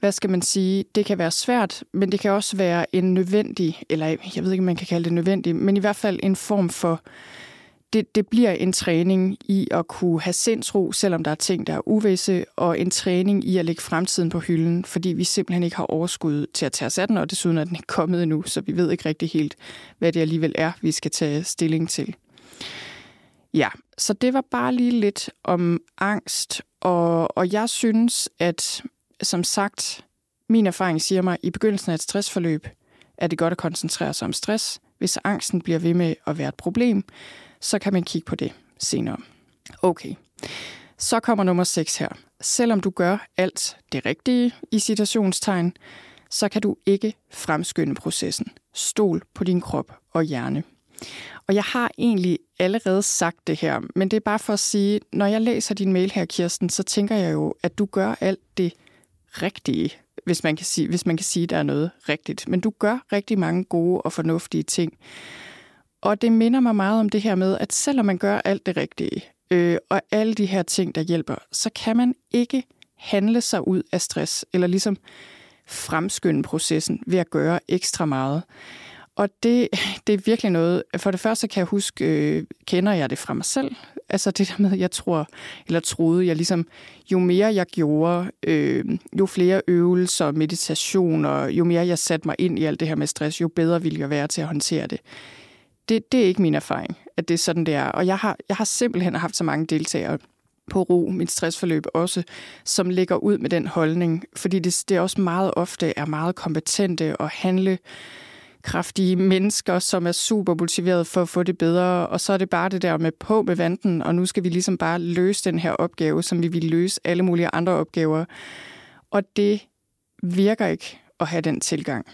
hvad skal man sige, det kan være svært, men det kan også være en nødvendig, eller jeg ved ikke, om man kan kalde det nødvendig, men i hvert fald en form for det, det bliver en træning i at kunne have sindsro, selvom der er ting, der er uvisse, og en træning i at lægge fremtiden på hylden, fordi vi simpelthen ikke har overskud til at tage os af den, og desuden er den ikke kommet endnu, så vi ved ikke rigtig helt, hvad det alligevel er, vi skal tage stilling til. Ja, så det var bare lige lidt om angst, og, og jeg synes, at som sagt, min erfaring siger mig, at i begyndelsen af et stressforløb er det godt at koncentrere sig om stress. Hvis angsten bliver ved med at være et problem, så kan man kigge på det senere. Okay, så kommer nummer 6 her. Selvom du gør alt det rigtige i citationstegn, så kan du ikke fremskynde processen. Stol på din krop og hjerne. Og jeg har egentlig allerede sagt det her, men det er bare for at sige, når jeg læser din mail her, Kirsten, så tænker jeg jo, at du gør alt det rigtige, hvis man kan sige, hvis man kan sige, der er noget rigtigt. Men du gør rigtig mange gode og fornuftige ting. Og det minder mig meget om det her med, at selvom man gør alt det rigtige, øh, og alle de her ting, der hjælper, så kan man ikke handle sig ud af stress, eller ligesom fremskynde processen ved at gøre ekstra meget. Og det, det er virkelig noget, for det første kan jeg huske, øh, kender jeg det fra mig selv, altså det der med, jeg tror, eller troede, jeg ligesom, jo mere jeg gjorde, øh, jo flere øvelser, meditationer, jo mere jeg satte mig ind i alt det her med stress, jo bedre ville jeg være til at håndtere det det, det er ikke min erfaring, at det er sådan, det er. Og jeg har, jeg har simpelthen haft så mange deltagere på ro, mit stressforløb også, som ligger ud med den holdning, fordi det, det også meget ofte er meget kompetente og handle kraftige mennesker, som er super motiveret for at få det bedre, og så er det bare det der med på med vanten, og nu skal vi ligesom bare løse den her opgave, som vi vil løse alle mulige andre opgaver. Og det virker ikke at have den tilgang.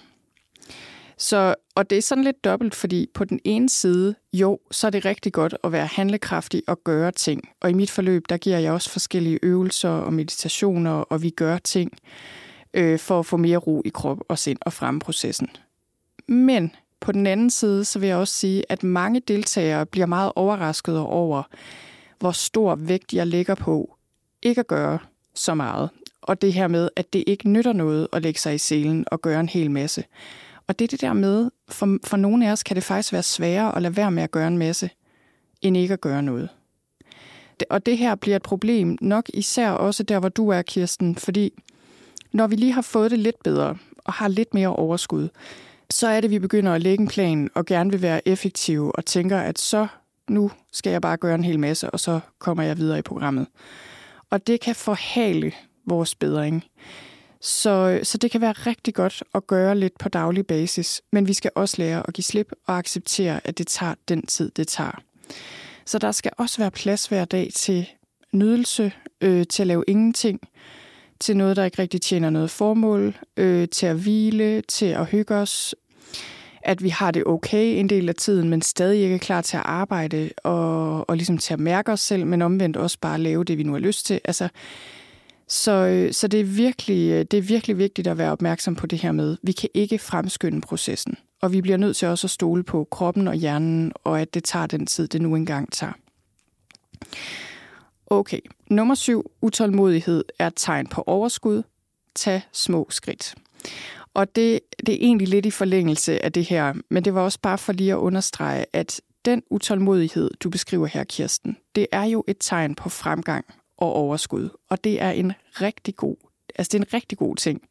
Så, og det er sådan lidt dobbelt, fordi på den ene side, jo, så er det rigtig godt at være handlekraftig og gøre ting. Og i mit forløb, der giver jeg også forskellige øvelser og meditationer, og vi gør ting øh, for at få mere ro i krop og sind og fremme processen. Men på den anden side, så vil jeg også sige, at mange deltagere bliver meget overrasket over, hvor stor vægt jeg lægger på ikke at gøre så meget. Og det her med, at det ikke nytter noget at lægge sig i selen og gøre en hel masse. Og det er det der med, for, for nogle af os kan det faktisk være sværere at lade være med at gøre en masse, end ikke at gøre noget. Og det her bliver et problem nok især også der, hvor du er, Kirsten, fordi når vi lige har fået det lidt bedre og har lidt mere overskud, så er det, at vi begynder at lægge en plan og gerne vil være effektive og tænker, at så nu skal jeg bare gøre en hel masse, og så kommer jeg videre i programmet. Og det kan forhale vores bedring. Så, så det kan være rigtig godt at gøre lidt på daglig basis, men vi skal også lære at give slip og acceptere, at det tager den tid, det tager. Så der skal også være plads hver dag til nydelse, øh, til at lave ingenting, til noget, der ikke rigtig tjener noget formål, øh, til at hvile, til at hygge os, at vi har det okay en del af tiden, men stadig ikke er klar til at arbejde og, og ligesom til at mærke os selv, men omvendt også bare lave det, vi nu har lyst til. Altså, så, øh, så det, er virkelig, øh, det er virkelig vigtigt at være opmærksom på det her med, vi kan ikke fremskynde processen, og vi bliver nødt til også at stole på kroppen og hjernen, og at det tager den tid, det nu engang tager. Okay, nummer syv, utålmodighed er et tegn på overskud. Tag små skridt. Og det, det er egentlig lidt i forlængelse af det her, men det var også bare for lige at understrege, at den utålmodighed, du beskriver her, Kirsten, det er jo et tegn på fremgang og overskud. Og det er en rigtig god, altså det er en rigtig god ting.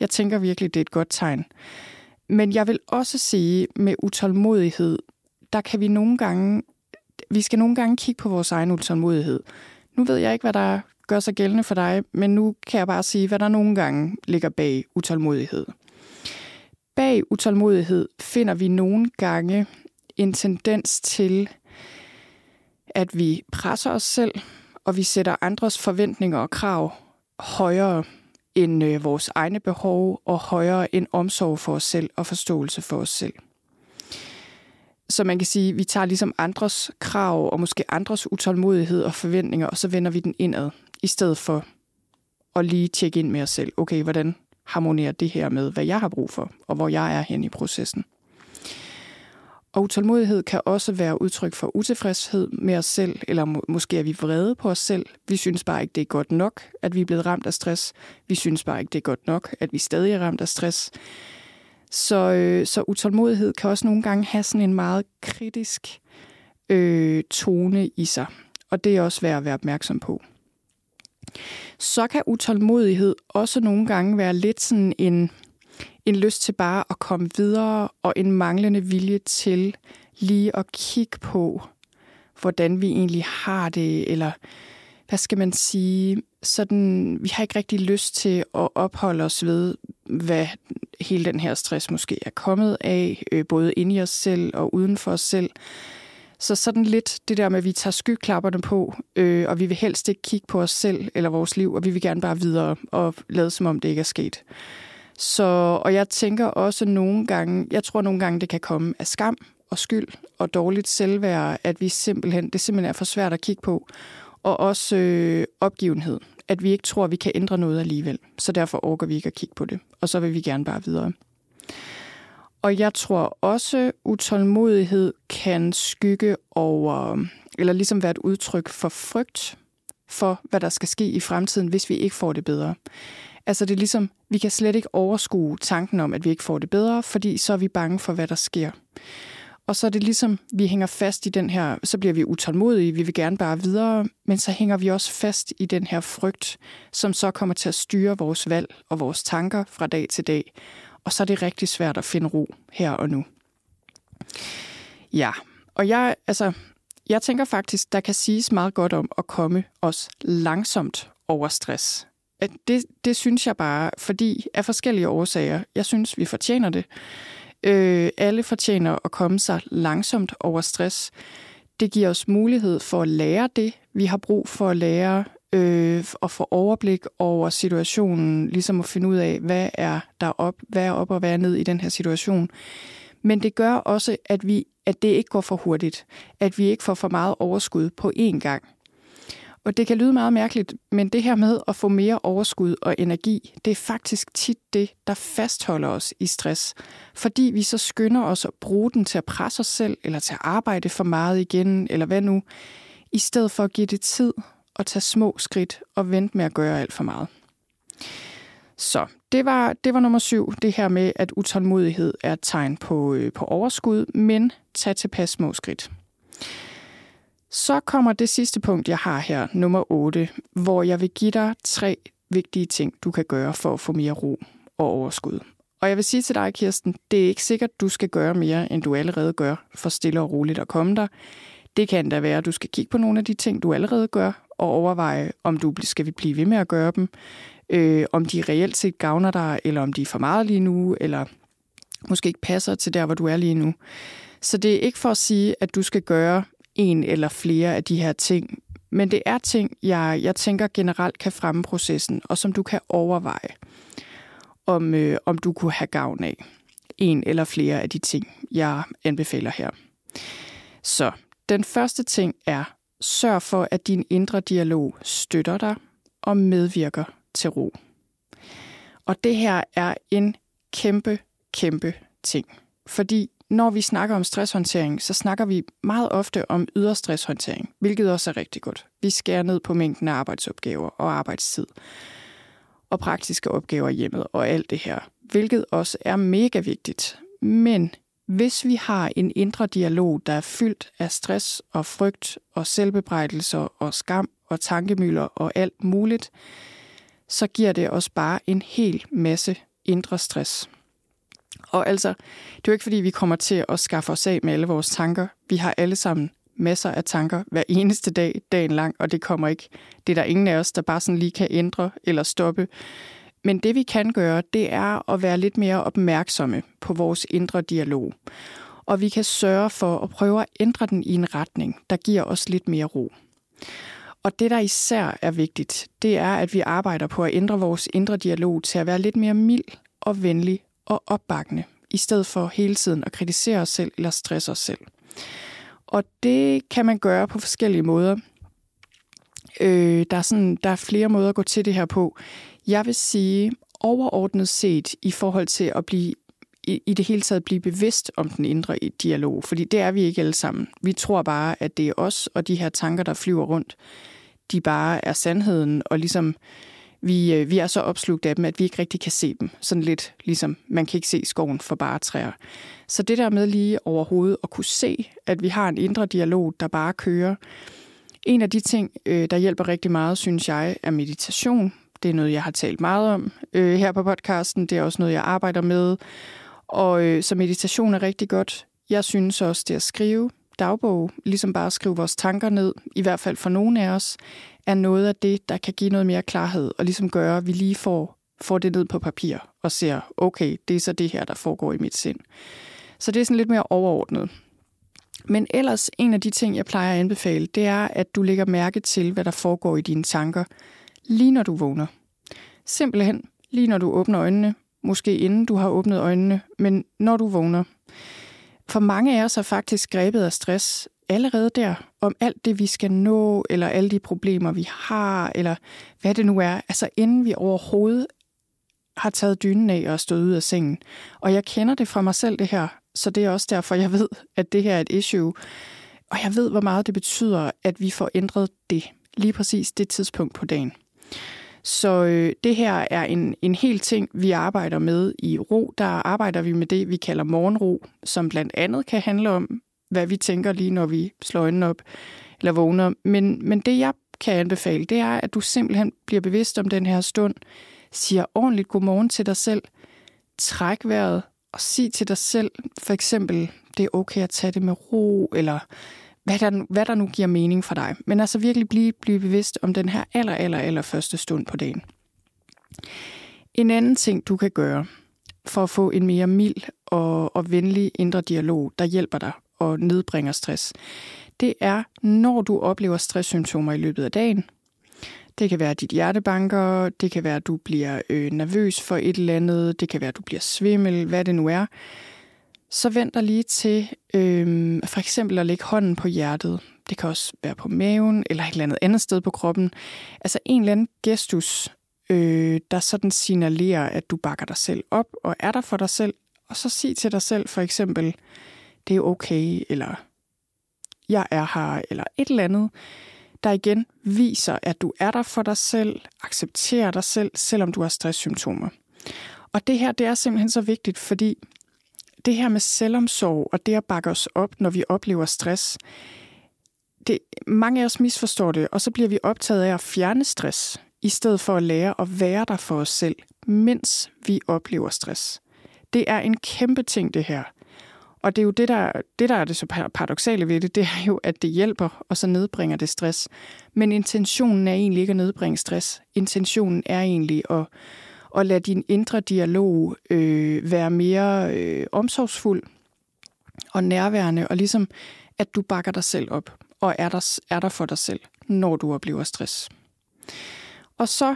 Jeg tænker virkelig, det er et godt tegn. Men jeg vil også sige, med utålmodighed, der kan vi nogle gange, vi skal nogle gange kigge på vores egen utålmodighed. Nu ved jeg ikke, hvad der gør sig gældende for dig, men nu kan jeg bare sige, hvad der nogle gange ligger bag utålmodighed. Bag utålmodighed finder vi nogle gange en tendens til, at vi presser os selv, og vi sætter andres forventninger og krav højere end øh, vores egne behov, og højere end omsorg for os selv og forståelse for os selv. Så man kan sige, at vi tager ligesom andres krav og måske andres utålmodighed og forventninger, og så vender vi den indad, i stedet for at lige tjekke ind med os selv. Okay, hvordan harmonerer det her med, hvad jeg har brug for, og hvor jeg er hen i processen. Og utålmodighed kan også være udtryk for utilfredshed med os selv, eller må, måske er vi vrede på os selv. Vi synes bare ikke, det er godt nok, at vi er blevet ramt af stress. Vi synes bare ikke, det er godt nok, at vi stadig er ramt af stress. Så, øh, så utålmodighed kan også nogle gange have sådan en meget kritisk øh, tone i sig. Og det er også værd at være opmærksom på. Så kan utålmodighed også nogle gange være lidt sådan en en lyst til bare at komme videre, og en manglende vilje til lige at kigge på, hvordan vi egentlig har det, eller hvad skal man sige, sådan, vi har ikke rigtig lyst til at opholde os ved, hvad hele den her stress måske er kommet af, øh, både inde i os selv og uden for os selv. Så sådan lidt det der med, at vi tager skyklapperne på, øh, og vi vil helst ikke kigge på os selv eller vores liv, og vi vil gerne bare videre og lade som om det ikke er sket. Så, og jeg tænker også nogle gange, jeg tror nogle gange, det kan komme af skam og skyld og dårligt selvværd, at vi simpelthen, det simpelthen er for svært at kigge på. Og også øh, opgivenhed, at vi ikke tror, at vi kan ændre noget alligevel. Så derfor orker vi ikke at kigge på det. Og så vil vi gerne bare videre. Og jeg tror også, utålmodighed kan skygge over, eller ligesom være et udtryk for frygt for, hvad der skal ske i fremtiden, hvis vi ikke får det bedre. Altså det er ligesom, vi kan slet ikke overskue tanken om, at vi ikke får det bedre, fordi så er vi bange for, hvad der sker. Og så er det ligesom, vi hænger fast i den her, så bliver vi utålmodige, vi vil gerne bare videre, men så hænger vi også fast i den her frygt, som så kommer til at styre vores valg og vores tanker fra dag til dag. Og så er det rigtig svært at finde ro her og nu. Ja, og jeg, altså, jeg tænker faktisk, der kan siges meget godt om at komme os langsomt over stress at det, det synes jeg bare, fordi af forskellige årsager, jeg synes, vi fortjener det. Øh, alle fortjener at komme sig langsomt over stress. Det giver os mulighed for at lære det, vi har brug for at lære, øh, og få overblik over situationen, ligesom at finde ud af, hvad er der op, hvad er op og hvad er ned i den her situation. Men det gør også, at, vi, at det ikke går for hurtigt, at vi ikke får for meget overskud på én gang. Og det kan lyde meget mærkeligt, men det her med at få mere overskud og energi, det er faktisk tit det, der fastholder os i stress. Fordi vi så skynder os at bruge den til at presse os selv, eller til at arbejde for meget igen, eller hvad nu, i stedet for at give det tid og tage små skridt og vente med at gøre alt for meget. Så det var, det var nummer syv, det her med, at utålmodighed er et tegn på, øh, på overskud, men tag tilpas små skridt. Så kommer det sidste punkt, jeg har her, nummer 8, hvor jeg vil give dig tre vigtige ting, du kan gøre for at få mere ro og overskud. Og jeg vil sige til dig, Kirsten, det er ikke sikkert, du skal gøre mere, end du allerede gør, for stille og roligt at komme der. Det kan da være, at du skal kigge på nogle af de ting, du allerede gør, og overveje, om du skal vi blive ved med at gøre dem, øh, om de reelt set gavner dig, eller om de er for meget lige nu, eller måske ikke passer til der, hvor du er lige nu. Så det er ikke for at sige, at du skal gøre en eller flere af de her ting. Men det er ting, jeg, jeg tænker generelt kan fremme processen, og som du kan overveje, om, øh, om du kunne have gavn af. En eller flere af de ting, jeg anbefaler her. Så den første ting er, sørg for, at din indre dialog støtter dig og medvirker til ro. Og det her er en kæmpe, kæmpe ting. Fordi når vi snakker om stresshåndtering, så snakker vi meget ofte om ydre stresshåndtering, hvilket også er rigtig godt. Vi skærer ned på mængden af arbejdsopgaver og arbejdstid og praktiske opgaver hjemmet og alt det her, hvilket også er mega vigtigt. Men hvis vi har en indre dialog, der er fyldt af stress og frygt og selvbebrejdelser og skam og tankemøller og alt muligt, så giver det os bare en hel masse indre stress. Og altså, det er jo ikke fordi, vi kommer til at skaffe os af med alle vores tanker. Vi har alle sammen masser af tanker hver eneste dag, dagen lang, og det kommer ikke. Det er der ingen af os, der bare sådan lige kan ændre eller stoppe. Men det vi kan gøre, det er at være lidt mere opmærksomme på vores indre dialog. Og vi kan sørge for at prøve at ændre den i en retning, der giver os lidt mere ro. Og det, der især er vigtigt, det er, at vi arbejder på at ændre vores indre dialog til at være lidt mere mild og venlig og opbakkende, i stedet for hele tiden at kritisere os selv eller stresse os selv. Og det kan man gøre på forskellige måder. Øh, der, er sådan, der er flere måder at gå til det her på. Jeg vil sige, overordnet set i forhold til at blive i, i det hele taget blive bevidst om den indre dialog, fordi det er vi ikke alle sammen. Vi tror bare, at det er os og de her tanker, der flyver rundt, de bare er sandheden, og ligesom øh, vi øh, vi er så opslugt af dem, at vi ikke rigtig kan se dem. Sådan lidt ligesom, man kan ikke se skoven for bare træer. Så det der med lige overhovedet at kunne se, at vi har en indre dialog, der bare kører. En af de ting, øh, der hjælper rigtig meget, synes jeg, er meditation. Det er noget, jeg har talt meget om øh, her på podcasten. Det er også noget, jeg arbejder med. Og øh, så meditation er rigtig godt. Jeg synes også, det at skrive dagbog, ligesom bare at skrive vores tanker ned, i hvert fald for nogle af os, er noget af det, der kan give noget mere klarhed, og ligesom gøre, at vi lige får, får det ned på papir og ser, okay, det er så det her, der foregår i mit sind. Så det er sådan lidt mere overordnet. Men ellers, en af de ting, jeg plejer at anbefale, det er, at du lægger mærke til, hvad der foregår i dine tanker, lige når du vågner. Simpelthen, lige når du åbner øjnene, måske inden du har åbnet øjnene, men når du vågner. For mange af os er faktisk grebet af stress allerede der, om alt det, vi skal nå, eller alle de problemer, vi har, eller hvad det nu er, altså inden vi overhovedet har taget dynen af og stået ud af sengen. Og jeg kender det fra mig selv, det her, så det er også derfor, jeg ved, at det her er et issue. Og jeg ved, hvor meget det betyder, at vi får ændret det, lige præcis det tidspunkt på dagen. Så øh, det her er en, en hel ting, vi arbejder med i ro. Der arbejder vi med det, vi kalder morgenro, som blandt andet kan handle om, hvad vi tænker lige, når vi slår øjnene op eller vågner. Men, men det, jeg kan anbefale, det er, at du simpelthen bliver bevidst om den her stund, siger ordentligt godmorgen til dig selv, træk vejret og sig til dig selv, for eksempel, det er okay at tage det med ro, eller hvad der, hvad der nu giver mening for dig. Men altså virkelig blive, blive bevidst om den her aller, aller, aller første stund på dagen. En anden ting, du kan gøre for at få en mere mild og, og venlig indre dialog, der hjælper dig og nedbringer stress, det er, når du oplever stresssymptomer i løbet af dagen. Det kan være, at dit hjertebanker, det kan være, at du bliver øh, nervøs for et eller andet, det kan være, at du bliver svimmel, hvad det nu er så vent dig lige til øh, for eksempel at lægge hånden på hjertet. Det kan også være på maven eller et eller andet andet sted på kroppen. Altså en eller anden gestus, øh, der sådan signalerer, at du bakker dig selv op og er der for dig selv. Og så sig til dig selv for eksempel, det er okay, eller jeg er her, eller et eller andet, der igen viser, at du er der for dig selv, accepterer dig selv, selvom du har stresssymptomer. Og det her, det er simpelthen så vigtigt, fordi det her med selvomsorg og det at bakke os op, når vi oplever stress, det, mange af os misforstår det, og så bliver vi optaget af at fjerne stress, i stedet for at lære at være der for os selv, mens vi oplever stress. Det er en kæmpe ting, det her. Og det er jo det, der, det, der er det så paradoxale ved det, det er jo, at det hjælper, og så nedbringer det stress. Men intentionen er egentlig ikke at nedbringe stress. Intentionen er egentlig at, at lade din indre dialog øh, være mere øh, omsorgsfuld og nærværende, og ligesom at du bakker dig selv op og er der, er der for dig selv, når du oplever stress. Og så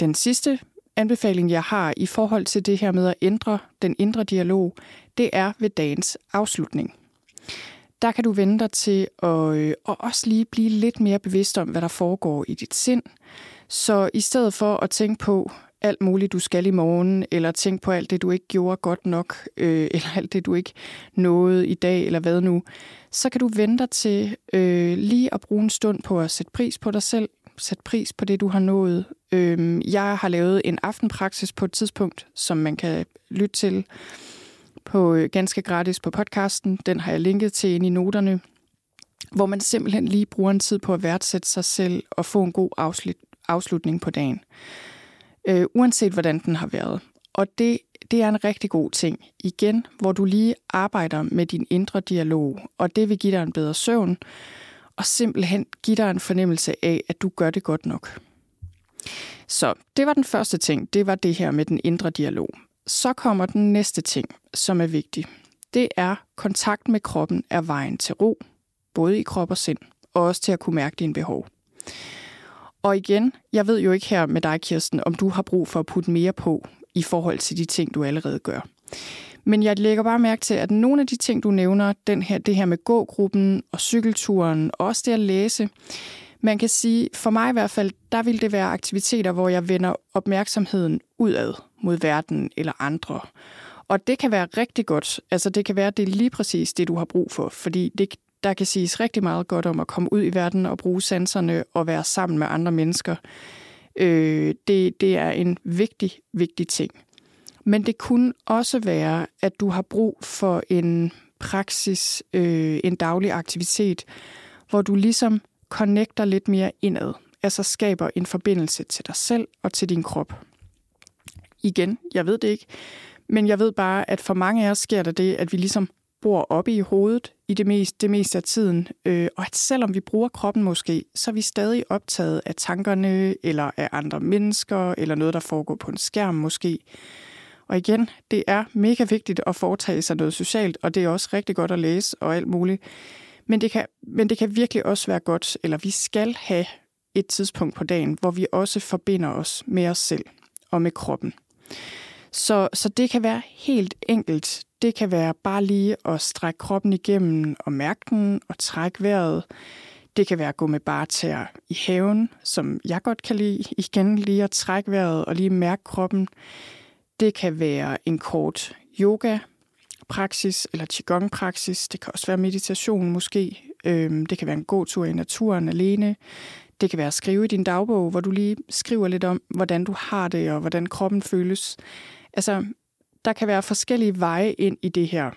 den sidste anbefaling, jeg har i forhold til det her med at ændre den indre dialog, det er ved dagens afslutning. Der kan du vende dig til at, øh, at også lige blive lidt mere bevidst om, hvad der foregår i dit sind. Så i stedet for at tænke på, alt muligt, du skal i morgen, eller tænke på alt det, du ikke gjorde godt nok, øh, eller alt det, du ikke nåede i dag, eller hvad nu, så kan du vente dig til øh, lige at bruge en stund på at sætte pris på dig selv, sætte pris på det, du har nået. Øhm, jeg har lavet en aftenpraksis på et tidspunkt, som man kan lytte til på øh, ganske gratis på podcasten. Den har jeg linket til ind i noterne, hvor man simpelthen lige bruger en tid på at værdsætte sig selv og få en god afslut, afslutning på dagen. Øh, uanset hvordan den har været. Og det, det er en rigtig god ting. Igen, hvor du lige arbejder med din indre dialog, og det vil give dig en bedre søvn, og simpelthen give dig en fornemmelse af, at du gør det godt nok. Så det var den første ting, det var det her med den indre dialog. Så kommer den næste ting, som er vigtig. Det er, kontakt med kroppen er vejen til ro, både i krop og sind, og også til at kunne mærke dine behov. Og igen, jeg ved jo ikke her med dig, Kirsten, om du har brug for at putte mere på i forhold til de ting, du allerede gør. Men jeg lægger bare mærke til, at nogle af de ting, du nævner, den her, det her med gågruppen og cykelturen, og også det at læse, man kan sige, for mig i hvert fald, der vil det være aktiviteter, hvor jeg vender opmærksomheden udad mod verden eller andre. Og det kan være rigtig godt. Altså det kan være, det er lige præcis det, du har brug for. Fordi det, der kan siges rigtig meget godt om at komme ud i verden og bruge sanserne og være sammen med andre mennesker. Øh, det, det er en vigtig, vigtig ting. Men det kunne også være, at du har brug for en praksis, øh, en daglig aktivitet, hvor du ligesom connecter lidt mere indad. Altså skaber en forbindelse til dig selv og til din krop. Igen, jeg ved det ikke, men jeg ved bare, at for mange af os sker der det, at vi ligesom bor oppe i hovedet i det meste, det meste af tiden, øh, og at selvom vi bruger kroppen måske, så er vi stadig optaget af tankerne, eller af andre mennesker, eller noget, der foregår på en skærm måske. Og igen, det er mega vigtigt at foretage sig noget socialt, og det er også rigtig godt at læse og alt muligt. Men det kan, men det kan virkelig også være godt, eller vi skal have et tidspunkt på dagen, hvor vi også forbinder os med os selv og med kroppen. Så, så det kan være helt enkelt. Det kan være bare lige at strække kroppen igennem og mærke den og trække vejret. Det kan være at gå med bare tæer i haven, som jeg godt kan lide. Igen lige at trække vejret og lige mærke kroppen. Det kan være en kort yoga praksis eller qigong praksis. Det kan også være meditation måske. Øhm, det kan være en god tur i naturen alene. Det kan være at skrive i din dagbog, hvor du lige skriver lidt om, hvordan du har det og hvordan kroppen føles. Altså, der kan være forskellige veje ind i det her.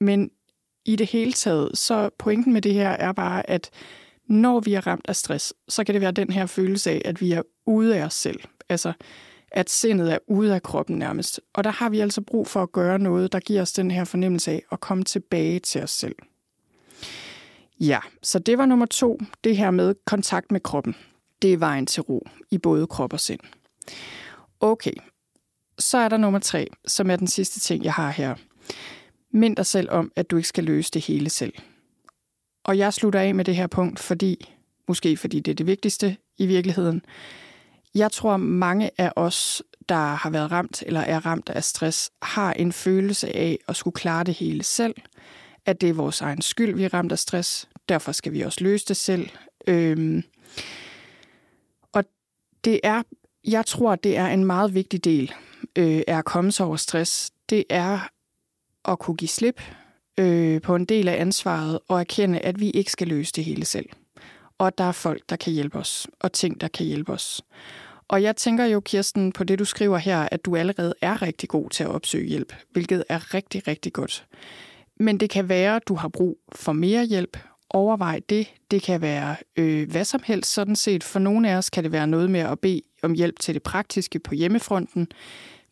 Men i det hele taget, så pointen med det her er bare, at når vi er ramt af stress, så kan det være den her følelse af, at vi er ude af os selv. Altså, at sindet er ude af kroppen nærmest. Og der har vi altså brug for at gøre noget, der giver os den her fornemmelse af at komme tilbage til os selv. Ja, så det var nummer to, det her med kontakt med kroppen. Det er vejen til ro i både krop og sind. Okay, så er der nummer tre, som er den sidste ting, jeg har her. Mind dig selv om, at du ikke skal løse det hele selv. Og jeg slutter af med det her punkt, fordi, måske fordi det er det vigtigste i virkeligheden, jeg tror, mange af os, der har været ramt eller er ramt af stress, har en følelse af at skulle klare det hele selv. At det er vores egen skyld, vi er ramt af stress. Derfor skal vi også løse det selv. Øhm, og det er, jeg tror, det er en meget vigtig del øh, af at komme sig over stress. Det er at kunne give slip øh, på en del af ansvaret og erkende, at vi ikke skal løse det hele selv. Og der er folk, der kan hjælpe os, og ting, der kan hjælpe os. Og jeg tænker jo, Kirsten, på det du skriver her, at du allerede er rigtig god til at opsøge hjælp, hvilket er rigtig, rigtig godt. Men det kan være, at du har brug for mere hjælp. Overvej det. Det kan være øh, hvad som helst sådan set. For nogle af os kan det være noget med at bede om hjælp til det praktiske på hjemmefronten.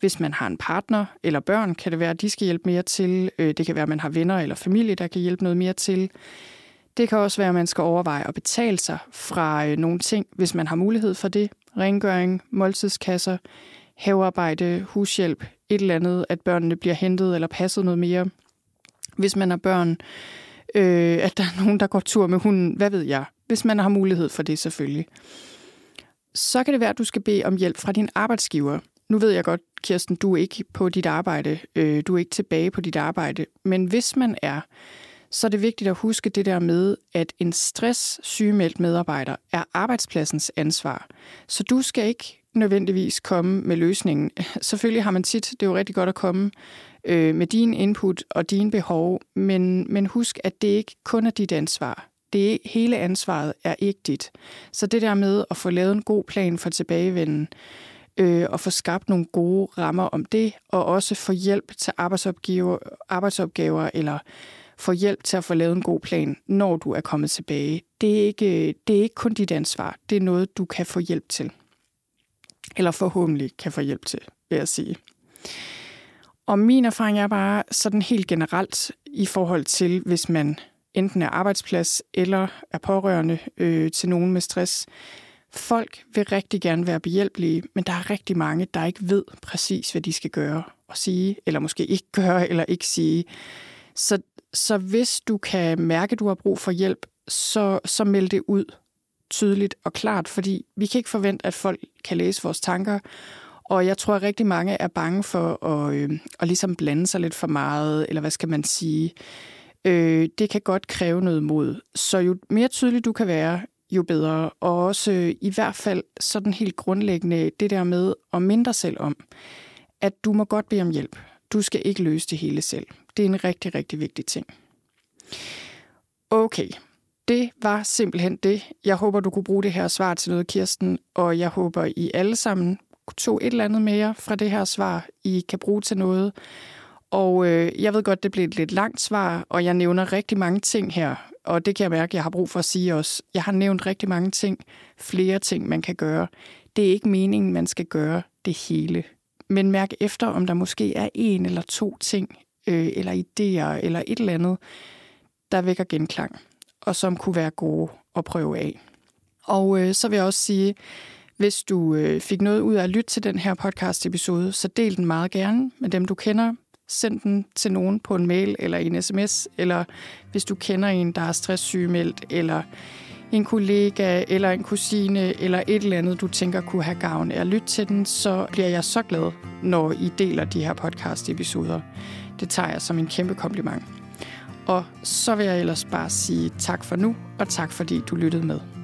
Hvis man har en partner eller børn, kan det være, at de skal hjælpe mere til. Øh, det kan være, at man har venner eller familie, der kan hjælpe noget mere til. Det kan også være, at man skal overveje at betale sig fra øh, nogle ting, hvis man har mulighed for det rengøring, måltidskasser, havearbejde, hushjælp, et eller andet, at børnene bliver hentet eller passet noget mere. Hvis man har børn, øh, at der er nogen, der går tur med hunden, hvad ved jeg. Hvis man har mulighed for det selvfølgelig. Så kan det være, at du skal bede om hjælp fra din arbejdsgiver. Nu ved jeg godt, Kirsten, du er ikke på dit arbejde. Øh, du er ikke tilbage på dit arbejde. Men hvis man er, så er det vigtigt at huske det der med, at en stresssygemeldt medarbejder er arbejdspladsens ansvar. Så du skal ikke nødvendigvis komme med løsningen. Selvfølgelig har man tit, det er jo rigtig godt at komme øh, med din input og dine behov, men, men husk, at det ikke kun er dit ansvar. Det hele ansvaret er ikke dit. Så det der med at få lavet en god plan for tilbagevenden, øh, og få skabt nogle gode rammer om det, og også få hjælp til arbejdsopgaver, arbejdsopgaver eller få hjælp til at få lavet en god plan, når du er kommet tilbage. Det er ikke, det er ikke kun dit ansvar. Det er noget, du kan få hjælp til. Eller forhåbentlig kan få hjælp til, vil jeg sige. Og min erfaring er bare sådan helt generelt i forhold til, hvis man enten er arbejdsplads eller er pårørende øh, til nogen med stress. Folk vil rigtig gerne være behjælpelige, men der er rigtig mange, der ikke ved præcis, hvad de skal gøre og sige, eller måske ikke gøre eller ikke sige. Så, så hvis du kan mærke, at du har brug for hjælp, så, så meld det ud tydeligt og klart, fordi vi kan ikke forvente, at folk kan læse vores tanker, og jeg tror, at rigtig mange er bange for at, øh, at ligesom blande sig lidt for meget, eller hvad skal man sige. Øh, det kan godt kræve noget mod. Så jo mere tydelig du kan være, jo bedre. Og også øh, i hvert fald sådan helt grundlæggende det der med at minde dig selv om, at du må godt bede om hjælp. Du skal ikke løse det hele selv. Det er en rigtig, rigtig vigtig ting. Okay, det var simpelthen det. Jeg håber, du kunne bruge det her svar til noget, Kirsten, og jeg håber, I alle sammen tog et eller andet mere fra det her svar, I kan bruge til noget. Og øh, jeg ved godt, det blev et lidt langt svar, og jeg nævner rigtig mange ting her, og det kan jeg mærke, jeg har brug for at sige også. Jeg har nævnt rigtig mange ting, flere ting, man kan gøre. Det er ikke meningen, man skal gøre det hele. Men mærk efter, om der måske er en eller to ting, øh, eller idéer, eller et eller andet, der vækker genklang, og som kunne være gode at prøve af. Og øh, så vil jeg også sige, hvis du øh, fik noget ud af at lytte til den her podcast-episode, så del den meget gerne med dem, du kender. Send den til nogen på en mail eller en sms, eller hvis du kender en, der er stresssygemeldt, eller en kollega, eller en kusine, eller et eller andet, du tænker kunne have gavn af at lytte til den, så bliver jeg så glad, når I deler de her podcast-episoder. Det tager jeg som en kæmpe kompliment. Og så vil jeg ellers bare sige tak for nu, og tak fordi du lyttede med.